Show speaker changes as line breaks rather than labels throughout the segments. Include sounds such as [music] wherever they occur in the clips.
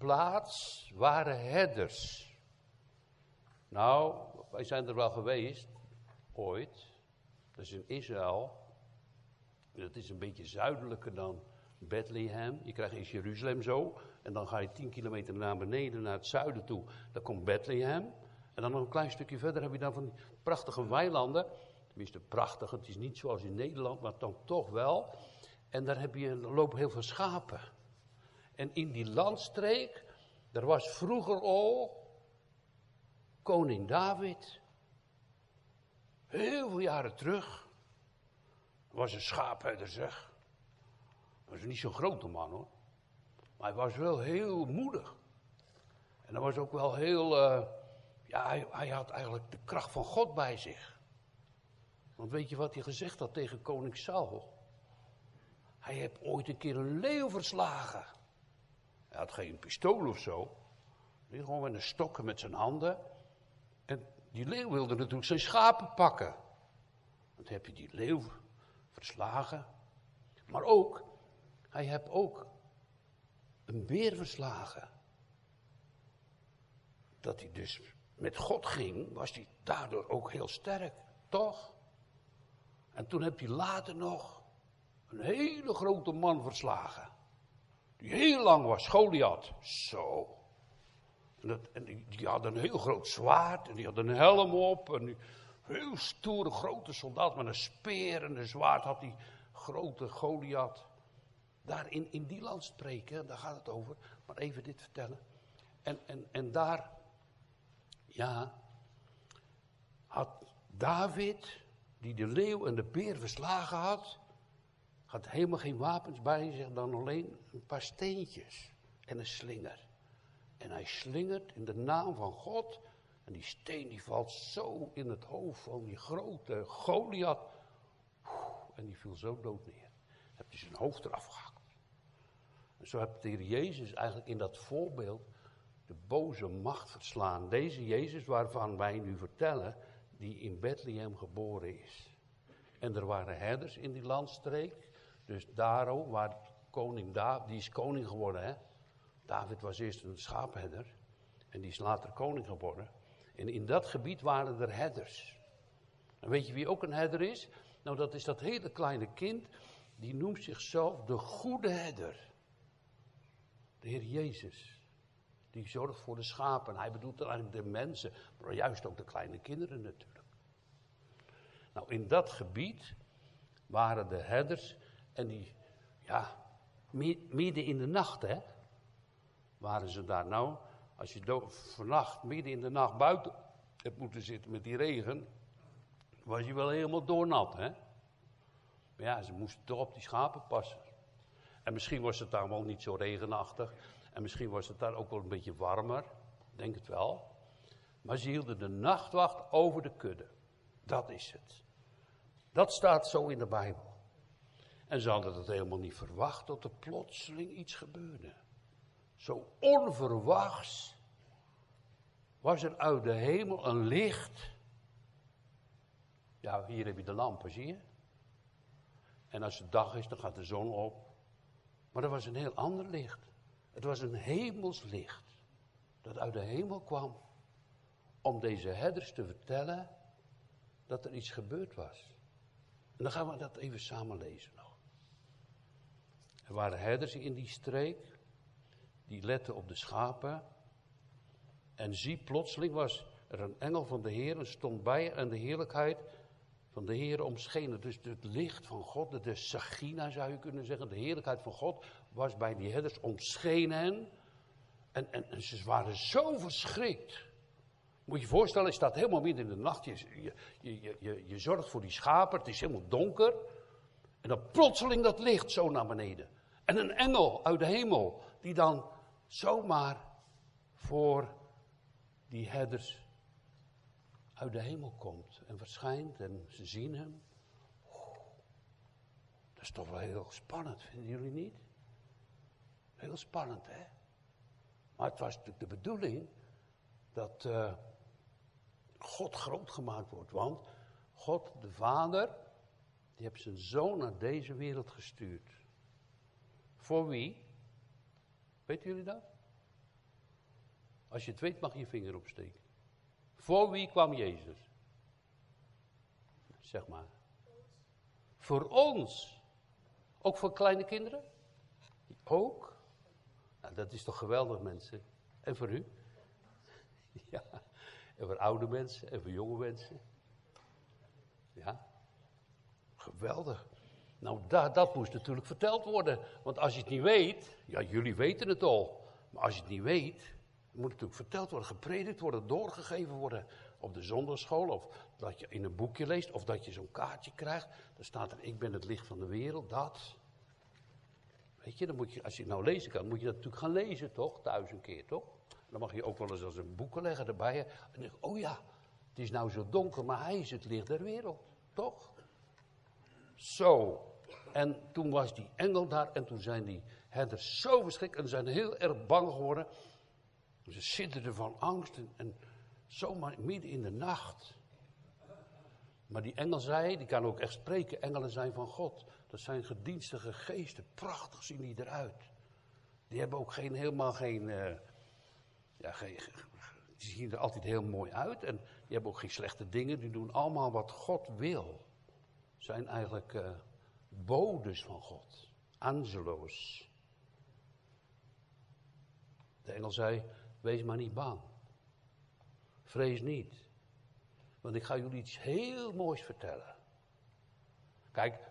plaats waren herders. Nou, wij zijn er wel geweest, ooit. Dat is in Israël. Dat is een beetje zuidelijker dan Bethlehem. Je krijgt eerst Jeruzalem zo. En dan ga je tien kilometer naar beneden, naar het zuiden toe. Dan komt Bethlehem. En dan nog een klein stukje verder heb je dan van die prachtige weilanden. Tenminste, prachtig. Het is niet zoals in Nederland, maar dan toch wel. En daar heb je, lopen heel veel schapen. En in die landstreek, er was vroeger al koning David. Heel veel jaren terug. Was een schaapherder, zeg. Was niet zo'n grote man hoor. Maar hij was wel heel moedig. En hij was ook wel heel. Uh, ja, hij, hij, had eigenlijk de kracht van God bij zich. Want weet je wat hij gezegd had tegen koning Saul? Hij heeft ooit een keer een leeuw verslagen. Hij had geen pistool of zo. Hij gewoon met een stokken met zijn handen. En die leeuw wilde natuurlijk zijn schapen pakken. Dan heb je die leeuw verslagen. Maar ook, hij heeft ook een beer verslagen. Dat hij dus met God ging, was hij daardoor ook heel sterk, toch? En toen heb je later nog een hele grote man verslagen. Die heel lang was, Goliath. Zo. En, dat, en die, die, had een heel groot zwaard en die had een helm op. En die, heel stoere grote soldaat met een speer en een zwaard had die grote Goliath. Daar in, in die land spreken, daar gaat het over. Maar even dit vertellen. En, en, en daar, ja, had David, die de leeuw en de beer verslagen had, had helemaal geen wapens bij zich dan alleen een paar steentjes en een slinger. En hij slingert in de naam van God. En die steen die valt zo in het hoofd van die grote Goliath. En die viel zo dood neer. Heb hij zijn hoofd eraf gehakt. En zo heeft de Heer Jezus eigenlijk in dat voorbeeld de boze macht verslaan. Deze Jezus waarvan wij nu vertellen, die in Bethlehem geboren is. En er waren herders in die landstreek. Dus daarom, waar koning David, die is koning geworden hè. David was eerst een schaapherder. En die is later koning geworden. En in dat gebied waren er herders. En weet je wie ook een herder is? Nou, dat is dat hele kleine kind. Die noemt zichzelf de goede herder. De Heer Jezus. Die zorgt voor de schapen. Hij bedoelt eigenlijk de mensen, maar juist ook de kleine kinderen natuurlijk. Nou, in dat gebied waren de herders en die, ja, midden in de nacht, hè, waren ze daar. Nou, als je vannacht, midden in de nacht buiten hebt moeten zitten met die regen, was je wel helemaal doornat, hè. Maar ja, ze moesten toch op die schapen passen. En misschien was het daar wel niet zo regenachtig. En misschien was het daar ook wel een beetje warmer. Denk het wel. Maar ze hielden de nachtwacht over de kudde. Dat is het. Dat staat zo in de Bijbel. En ze hadden het helemaal niet verwacht dat er plotseling iets gebeurde. Zo onverwachts was er uit de hemel een licht. Ja, hier heb je de lampen, zie je? En als het dag is, dan gaat de zon op. Maar er was een heel ander licht. Het was een hemels licht. Dat uit de hemel kwam. Om deze herders te vertellen dat er iets gebeurd was. En dan gaan we dat even samen lezen. Er waren herders in die streek, die letten op de schapen. En zie, plotseling was er een engel van de Heer en stond bij en de heerlijkheid van de Heer omschenen. Dus het licht van God, de Sagina zou je kunnen zeggen, de heerlijkheid van God was bij die herders omschenen. En, en, en ze waren zo verschrikt. Moet je je voorstellen, je staat helemaal midden in de nacht, je, je, je, je, je zorgt voor die schapen, het is helemaal donker. En dan plotseling dat licht zo naar beneden. En een engel uit de hemel, die dan zomaar voor die herders uit de hemel komt en verschijnt en ze zien hem. dat is toch wel heel spannend, vinden jullie niet? Heel spannend, hè? Maar het was natuurlijk de bedoeling dat uh, God groot gemaakt wordt. Want God, de Vader, die heeft zijn zoon naar deze wereld gestuurd. Voor wie? Weten jullie dat? Als je het weet mag je je vinger opsteken. Voor wie kwam Jezus? Zeg maar. Voor ons. Ook voor kleine kinderen? Ook? Nou, dat is toch geweldig mensen. En voor u? [laughs] Ja. En voor oude mensen en voor jonge mensen. Ja. Geweldig. Nou, dat, dat moest natuurlijk verteld worden. Want als je het niet weet, ja, jullie weten het al. Maar als je het niet weet, moet het natuurlijk verteld worden, gepredikt worden, doorgegeven worden. Op de zondagschool, of dat je in een boekje leest, of dat je zo'n kaartje krijgt. Dan staat er, ik ben het licht van de wereld, dat. Weet je, dan moet je, als je het nou lezen kan, moet je dat natuurlijk gaan lezen, toch? Een keer, toch? Dan mag je ook wel eens als een boeken leggen erbij. En dan denk oh ja, het is nou zo donker, maar hij is het licht der wereld, toch? Zo. En toen was die engel daar en toen zijn die herders zo verschrikt en zijn heel erg bang geworden. Ze sidderden van angst en, zomaar midden in de nacht. Maar die engel zei, die kan ook echt spreken, engelen zijn van God. Dat zijn gedienstige geesten, prachtig zien die eruit. Die hebben ook geen, helemaal geen, uh, ja, geen, die zien er altijd heel mooi uit. En die hebben ook geen slechte dingen, die doen allemaal wat God wil. Zijn eigenlijk uh, bodes van God, angelo's. De engel zei, wees maar niet bang. Vrees niet. Want ik ga jullie iets heel moois vertellen. Kijk,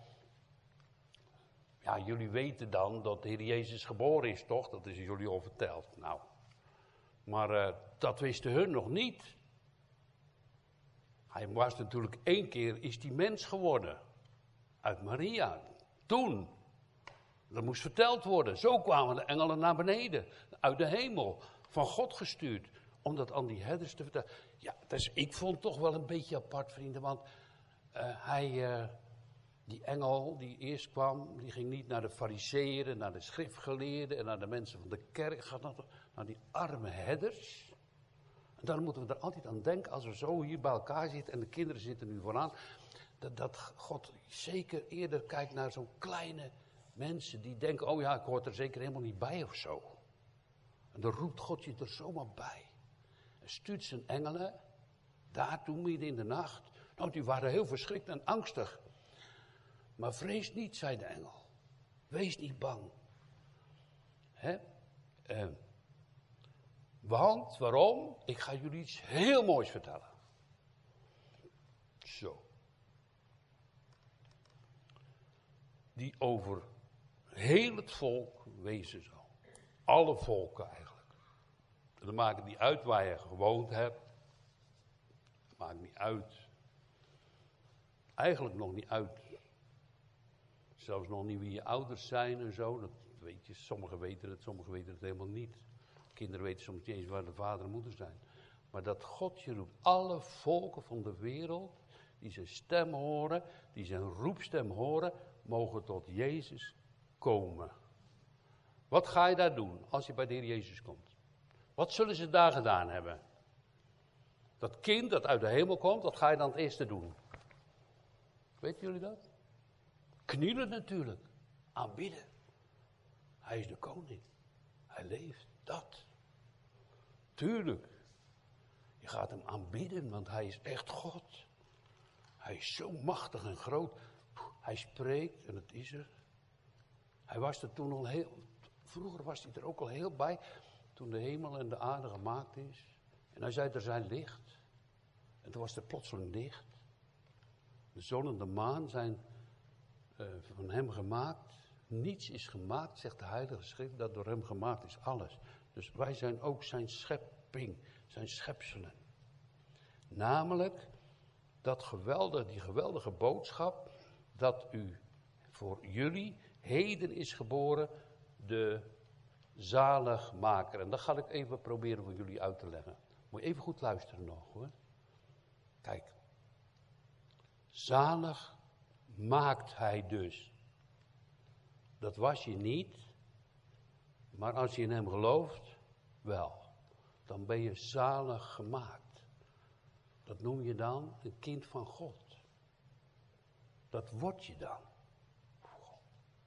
ja, jullie weten dan dat de Heer Jezus geboren is, toch? Dat is jullie al verteld. Nou, maar uh, dat wisten hun nog niet. Hij was natuurlijk één keer, is die mens geworden. Uit Maria. Toen. Dat moest verteld worden. Zo kwamen de engelen naar beneden. Uit de hemel. Van God gestuurd. Om dat aan die herders te vertellen. Ja, dus ik vond het toch wel een beetje apart, vrienden. Want uh, hij, uh, die engel die eerst kwam, die ging niet naar de fariseeën, naar de schriftgeleerden en naar de mensen van de kerk. Gaat naar, naar die arme herders. En daar moeten we er altijd aan denken als we zo hier bij elkaar zitten en de kinderen zitten nu vooraan. Dat, dat God zeker eerder kijkt naar zo'n kleine mensen die denken, oh ja, ik hoor er zeker helemaal niet bij of zo. En dan roept God je er zomaar bij. En stuurt zijn engelen, daartoe midden in de nacht. Nou, die waren heel verschrikt en angstig. Maar vrees niet, zei de engel. Wees niet bang. Hè? Eh, want, waarom? Ik ga jullie iets heel moois vertellen. Zo. Die over heel het volk wezen zal. Alle volken eigenlijk. En dan maakt niet uit waar je gewoond hebt. Maakt niet uit. Eigenlijk nog niet uit. Zelfs nog niet wie je ouders zijn en zo. Dat weet je, sommigen weten het, sommigen weten het helemaal niet. Kinderen weten soms niet eens waar de vader en moeder zijn. Maar dat God je roept, alle volken van de wereld, die zijn stem horen, die zijn roepstem horen, mogen tot Jezus komen. Wat ga je daar doen als je bij de Heer Jezus komt? Wat zullen ze daar gedaan hebben? Dat kind dat uit de hemel komt, wat ga je dan het eerste doen? Weten jullie dat? Knielen natuurlijk. Aanbidden. Hij is de koning. Hij leeft. Dat. Tuurlijk. Je gaat hem aanbidden, want hij is echt God. Hij is zo machtig en groot. Hij spreekt en het is er. Hij was er toen al heel. Vroeger was hij er ook al heel bij. Toen de hemel en de aarde gemaakt is. En hij zei: Er zijn licht. En toen was er plotseling licht. De zon en de maan zijn uh, van hem gemaakt. Niets is gemaakt, zegt de Heilige Schrift, dat door hem gemaakt is. Alles. Dus wij zijn ook zijn schepping, zijn schepselen. Namelijk dat geweldige, die geweldige boodschap dat u voor jullie heden is geboren de zaligmaker. En dat ga ik even proberen voor jullie uit te leggen. Moet je even goed luisteren nog hoor. Kijk. Zalig maakt hij dus. Dat was je niet. Maar als je in hem gelooft, wel. Dan ben je zalig gemaakt. Dat noem je dan een kind van God. Dat word je dan.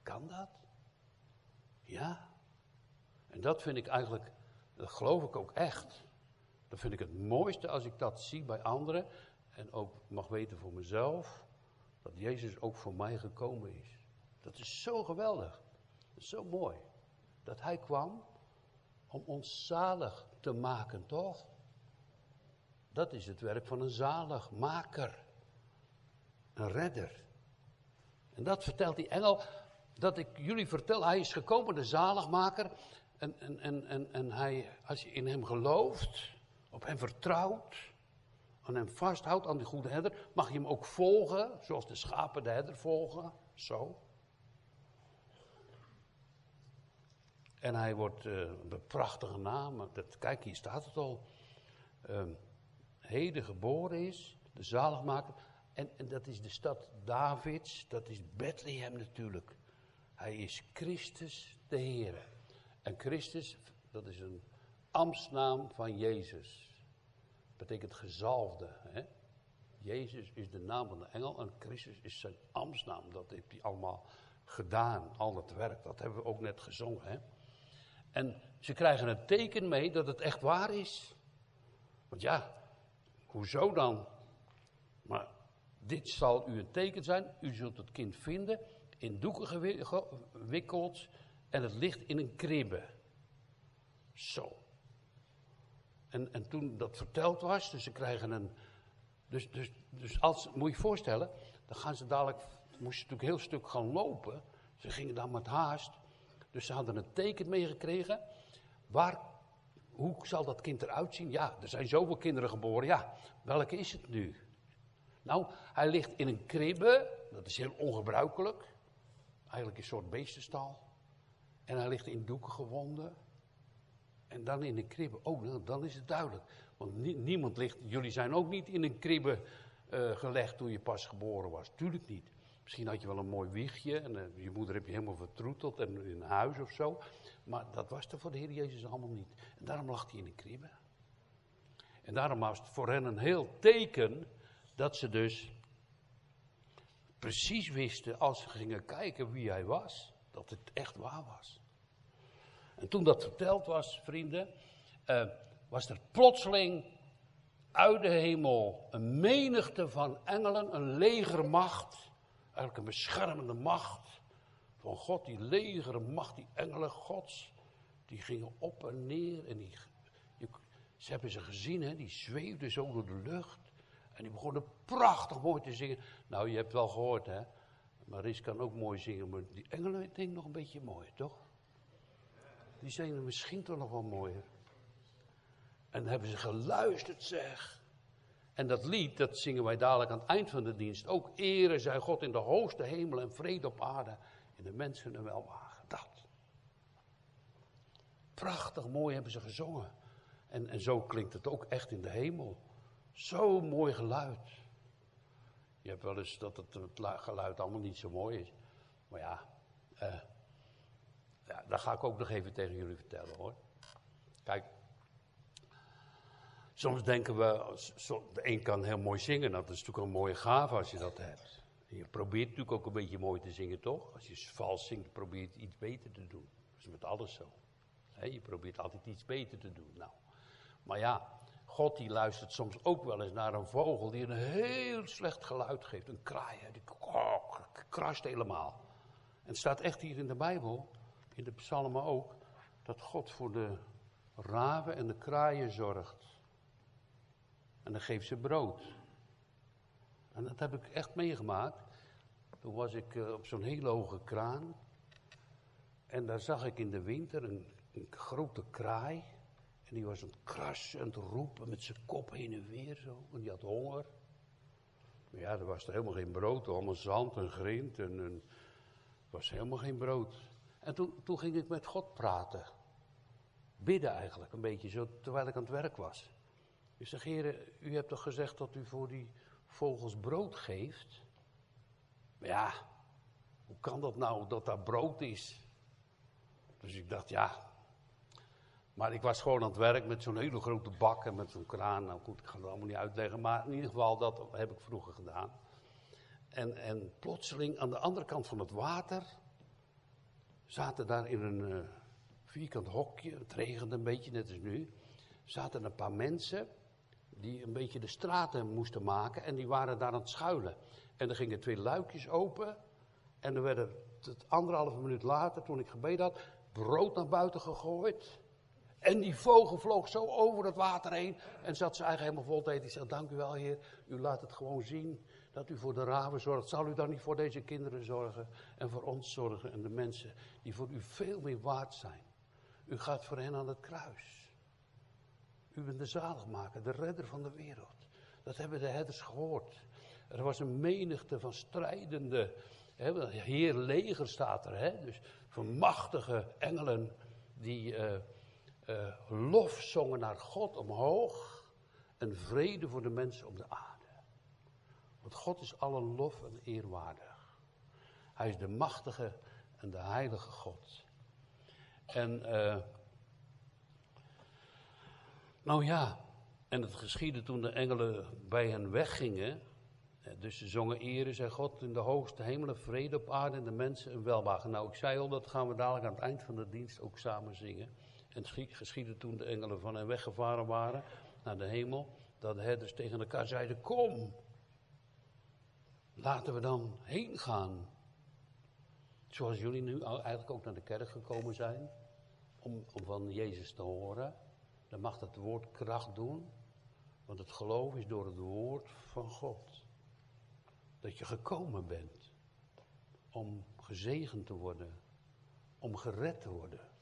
Kan dat? Ja. En dat vind ik eigenlijk Dat geloof ik ook echt. Dat vind ik het mooiste als ik dat zie bij anderen. En ook mag weten voor mezelf. Dat Jezus ook voor mij gekomen is. Dat is zo geweldig. Zo mooi. Dat hij kwam om ons zalig te maken, toch? Dat is het werk van een zaligmaker. Een redder. En dat vertelt die engel, dat ik jullie vertel, hij is gekomen, de zaligmaker. En, en, en, en, en hij, als je in hem gelooft, op hem vertrouwt, aan hem vasthoudt, aan die goede herder, mag je hem ook volgen, zoals de schapen de herder volgen. Zo. En hij wordt een prachtige naam. Dat, kijk, hier staat het al. Uh, heden geboren is, de zaligmaker. En, dat is de stad Davids, dat is Bethlehem natuurlijk. Hij is Christus de Heer. En Christus, dat is een ambtsnaam van Jezus. Betekent gezalfde. Hè? Jezus is de naam van de engel en Christus is zijn ambtsnaam. Dat heeft hij allemaal gedaan, al het werk. Dat hebben we ook net gezongen. Hè? En ze krijgen een teken mee dat het echt waar is. Want ja, hoezo dan? Maar dit zal u een teken zijn. U zult het kind vinden, in doeken gewikkeld en het ligt in een kribbe. Zo. En, en toen dat verteld was, dus ze krijgen een. Dus, dus, dus als, moet je je voorstellen, dan gaan ze dadelijk, moest je natuurlijk een heel stuk gaan lopen. Ze gingen dan met haast. Dus ze hadden een teken meegekregen. Waar, hoe zal dat kind eruit zien? Ja, er zijn zoveel kinderen geboren. Ja, welke is het nu? Nou, hij ligt in een kribbe. Dat is heel ongebruikelijk. Eigenlijk een soort beestenstal. En hij ligt in doeken gewonden. En dan in een kribbe. Oh, nou, dan is het duidelijk. Want niemand ligt, jullie zijn ook niet in een kribbe uh, gelegd toen je pas geboren was. Tuurlijk niet. Misschien had je wel een mooi wiegje en uh, je moeder heb je helemaal vertroeteld en in huis of zo. Maar dat was er voor de Heer Jezus allemaal niet. En daarom lag hij in een kribbe. En daarom was het voor hen een heel teken dat ze dus precies wisten als ze gingen kijken wie hij was, dat het echt waar was. En toen dat verteld was, vrienden, uh, was er plotseling uit de hemel een menigte van engelen, een legermacht, eigenlijk een beschermende macht van God, die legermacht, die engelen gods, die gingen op en neer en die, ze hebben ze gezien, hè, die zweefden zo door de lucht. En die begonnen prachtig mooi te zingen. Nou, je hebt wel gehoord, hè. Maris kan ook mooi zingen, maar die engelen denk nog een beetje mooi, toch? Die zingen misschien toch nog wel mooier. En hebben ze geluisterd, zeg. En dat lied, dat zingen wij dadelijk aan het eind van de dienst. Ook ere zij God in de hoogste hemel en vrede op aarde. In de mensen een welwagen. Dat. Prachtig mooi hebben ze gezongen. En, en zo klinkt het ook echt in de hemel. Zo mooi geluid. Je hebt wel eens dat het, geluid allemaal niet zo mooi is. Maar ja, eh, ja, dat ga ik ook nog even tegen jullie vertellen hoor. Kijk, soms denken we, de een kan heel mooi zingen, dat is natuurlijk een mooie gave als je dat hebt. Je probeert natuurlijk ook een beetje mooi te zingen, toch? Als je vals zingt, probeer je iets beter te doen. Dat is met alles zo. je probeert altijd iets beter te doen. Nou, maar ja, God die luistert soms ook wel eens naar een vogel die een heel slecht geluid geeft. Een kraai, die krast helemaal. En het staat echt hier in de Bijbel, in de psalmen ook, dat God voor de raven en de kraaien zorgt. En dan geeft ze brood. En dat heb ik echt meegemaakt. Toen was ik uh, op zo'n hele hoge kraan. En daar zag ik in de winter een grote kraai. En die was aan het krassen en te roepen met zijn kop heen en weer zo. En die had honger. Maar ja, er was er helemaal geen brood. Allemaal zand en grind. En, en er was helemaal geen brood. En toen, toen ging ik met God praten. Bidden eigenlijk, een beetje zo, terwijl ik aan het werk was. Ik zeg, heren, u hebt toch gezegd dat u voor die vogels brood geeft? Maar ja, hoe kan dat nou dat daar brood is? Dus ik dacht, ja, maar ik was gewoon aan het werk met zo'n hele grote bak en met zo'n kraan. Nou goed, ik ga het allemaal niet uitleggen. Maar in ieder geval, dat heb ik vroeger gedaan. En, en plotseling aan de andere kant van het water zaten daar in een uh, vierkant hokje, het regende een beetje, net als nu. Zaten een paar mensen die een beetje de straten moesten maken en die waren daar aan het schuilen. En er gingen twee luikjes open en er werden anderhalve minuut later, toen ik gebeden had, brood naar buiten gegooid. En die vogel vloog zo over het water heen en zat ze eigenlijk helemaal vol eten. Ik zeg, dank u wel heer, u laat het gewoon zien dat u voor de raven zorgt. Zal u dan niet voor deze kinderen zorgen en voor ons zorgen en de mensen die voor u veel meer waard zijn? U gaat voor hen aan het kruis. U bent de zaligmaker, de redder van de wereld. Dat hebben de herders gehoord. Er was een menigte van strijdende, hè, heer leger staat er, hè, dus van machtige engelen die uh, uh, lof zongen naar God omhoog en vrede voor de mensen op de aarde. Want God is alle lof en eerwaardig. Hij is de machtige en de heilige God. En, uh, nou ja, en het geschiedde toen de engelen bij hen weggingen. Dus ze zongen ere, zei God, in de hoogste hemelen, vrede op aarde en de mensen een welwagen. Nou, ik zei al, dat gaan we dadelijk aan het eind van de dienst ook samen zingen. En geschiedde toen de engelen van hen weggevaren waren naar de hemel, dat de herders tegen elkaar zeiden, kom, laten we dan heen gaan. Zoals jullie nu eigenlijk ook naar de kerk gekomen zijn, om, om van Jezus te horen. Dan mag dat woord kracht doen, want het geloof is door het woord van God. Dat je gekomen bent om gezegend te worden, om gered te worden.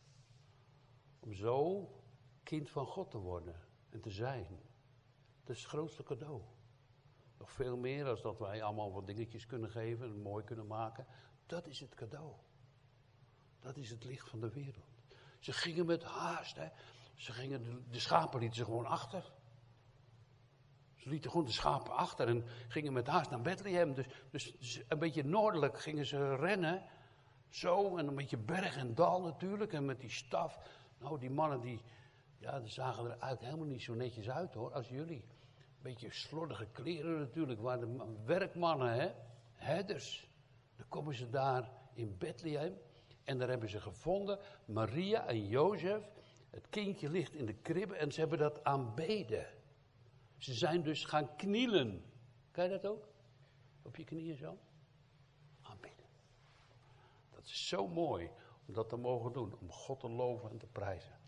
Om zo kind van God te worden en te zijn. Dat is het grootste cadeau. Nog veel meer als dat wij allemaal wat dingetjes kunnen geven en mooi kunnen maken. Dat is het cadeau. Dat is het licht van de wereld. Ze gingen met haast. Hè. Ze gingen, de, schapen lieten ze gewoon achter. Ze lieten gewoon de schapen achter en gingen met haast naar Bethlehem. Dus, dus, een beetje noordelijk gingen ze rennen. Zo, en een beetje berg en dal natuurlijk. En met die staf. Nou, die mannen die, ja, die zagen er eigenlijk helemaal niet zo netjes uit hoor, als jullie. Beetje slordige kleren natuurlijk, waren de werkmannen, hè? herders. Dan komen ze daar in Bethlehem en daar hebben ze gevonden Maria en Jozef. Het kindje ligt in de kribbe en ze hebben dat aanbeden. Ze zijn dus gaan knielen. Kan je dat ook? Op je knieën zo? Aanbidden. Dat is zo mooi om dat te mogen doen, om God te loven en te prijzen.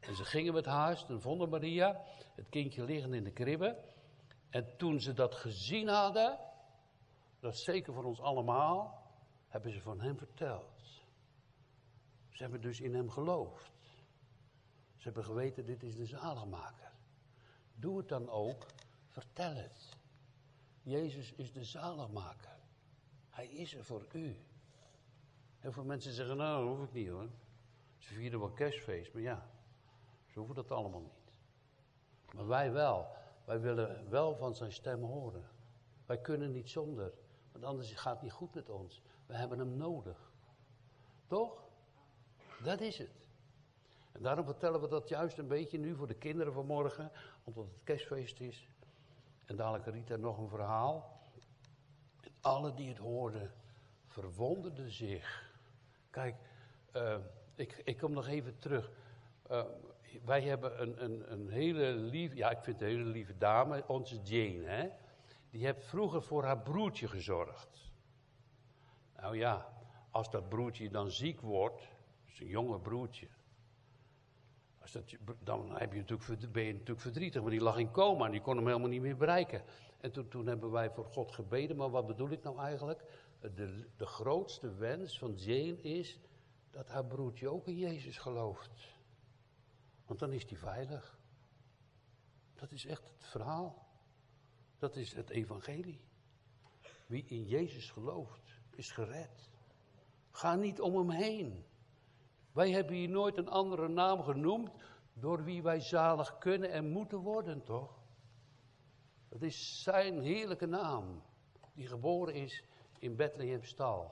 En ze gingen met huis en vonden Maria, het kindje liggen in de kribbe. En toen ze dat gezien hadden, dat is zeker voor ons allemaal, hebben ze van hem verteld. Ze hebben dus in hem geloofd. Ze hebben geweten, dit is de zaligmaker. Doe het dan ook, vertel het. Jezus is de zaligmaker. Hij is er voor u. Heel veel mensen zeggen, nou, dat hoef ik niet hoor. Ze vieren wel kerstfeest, maar ja, ze hoeven dat allemaal niet. Maar wij wel. Wij willen wel van zijn stem horen. Wij kunnen niet zonder, want anders gaat het niet goed met ons. We hebben hem nodig. Toch? Dat is het. En daarom vertellen we dat juist een beetje nu voor de kinderen vanmorgen, omdat het kerstfeest is. En dadelijk Rita nog een verhaal. En alle die het hoorden, verwonderden zich. Kijk, uh, ik, ik kom nog even terug. Uh, wij hebben een, een, een hele lieve, ja ik vind een hele lieve dame, onze Jane, hè. Die heeft vroeger voor haar broertje gezorgd. Nou ja, als dat broertje dan ziek wordt, is een jonge broertje. Als dat, dan heb je natuurlijk, ben je natuurlijk verdrietig, maar die lag in coma en die kon hem helemaal niet meer bereiken. En toen, toen hebben wij voor God gebeden, maar wat bedoel ik nou eigenlijk? De, de grootste wens van Jane is dat haar broertje ook in Jezus gelooft. Want dan is hij veilig. Dat is echt het verhaal. Dat is het evangelie. Wie in Jezus gelooft, is gered. Ga niet om hem heen. Wij hebben hier nooit een andere naam genoemd door wie wij zalig kunnen en moeten worden, toch? Het is zijn heerlijke naam, die geboren is in Bethlehemstal.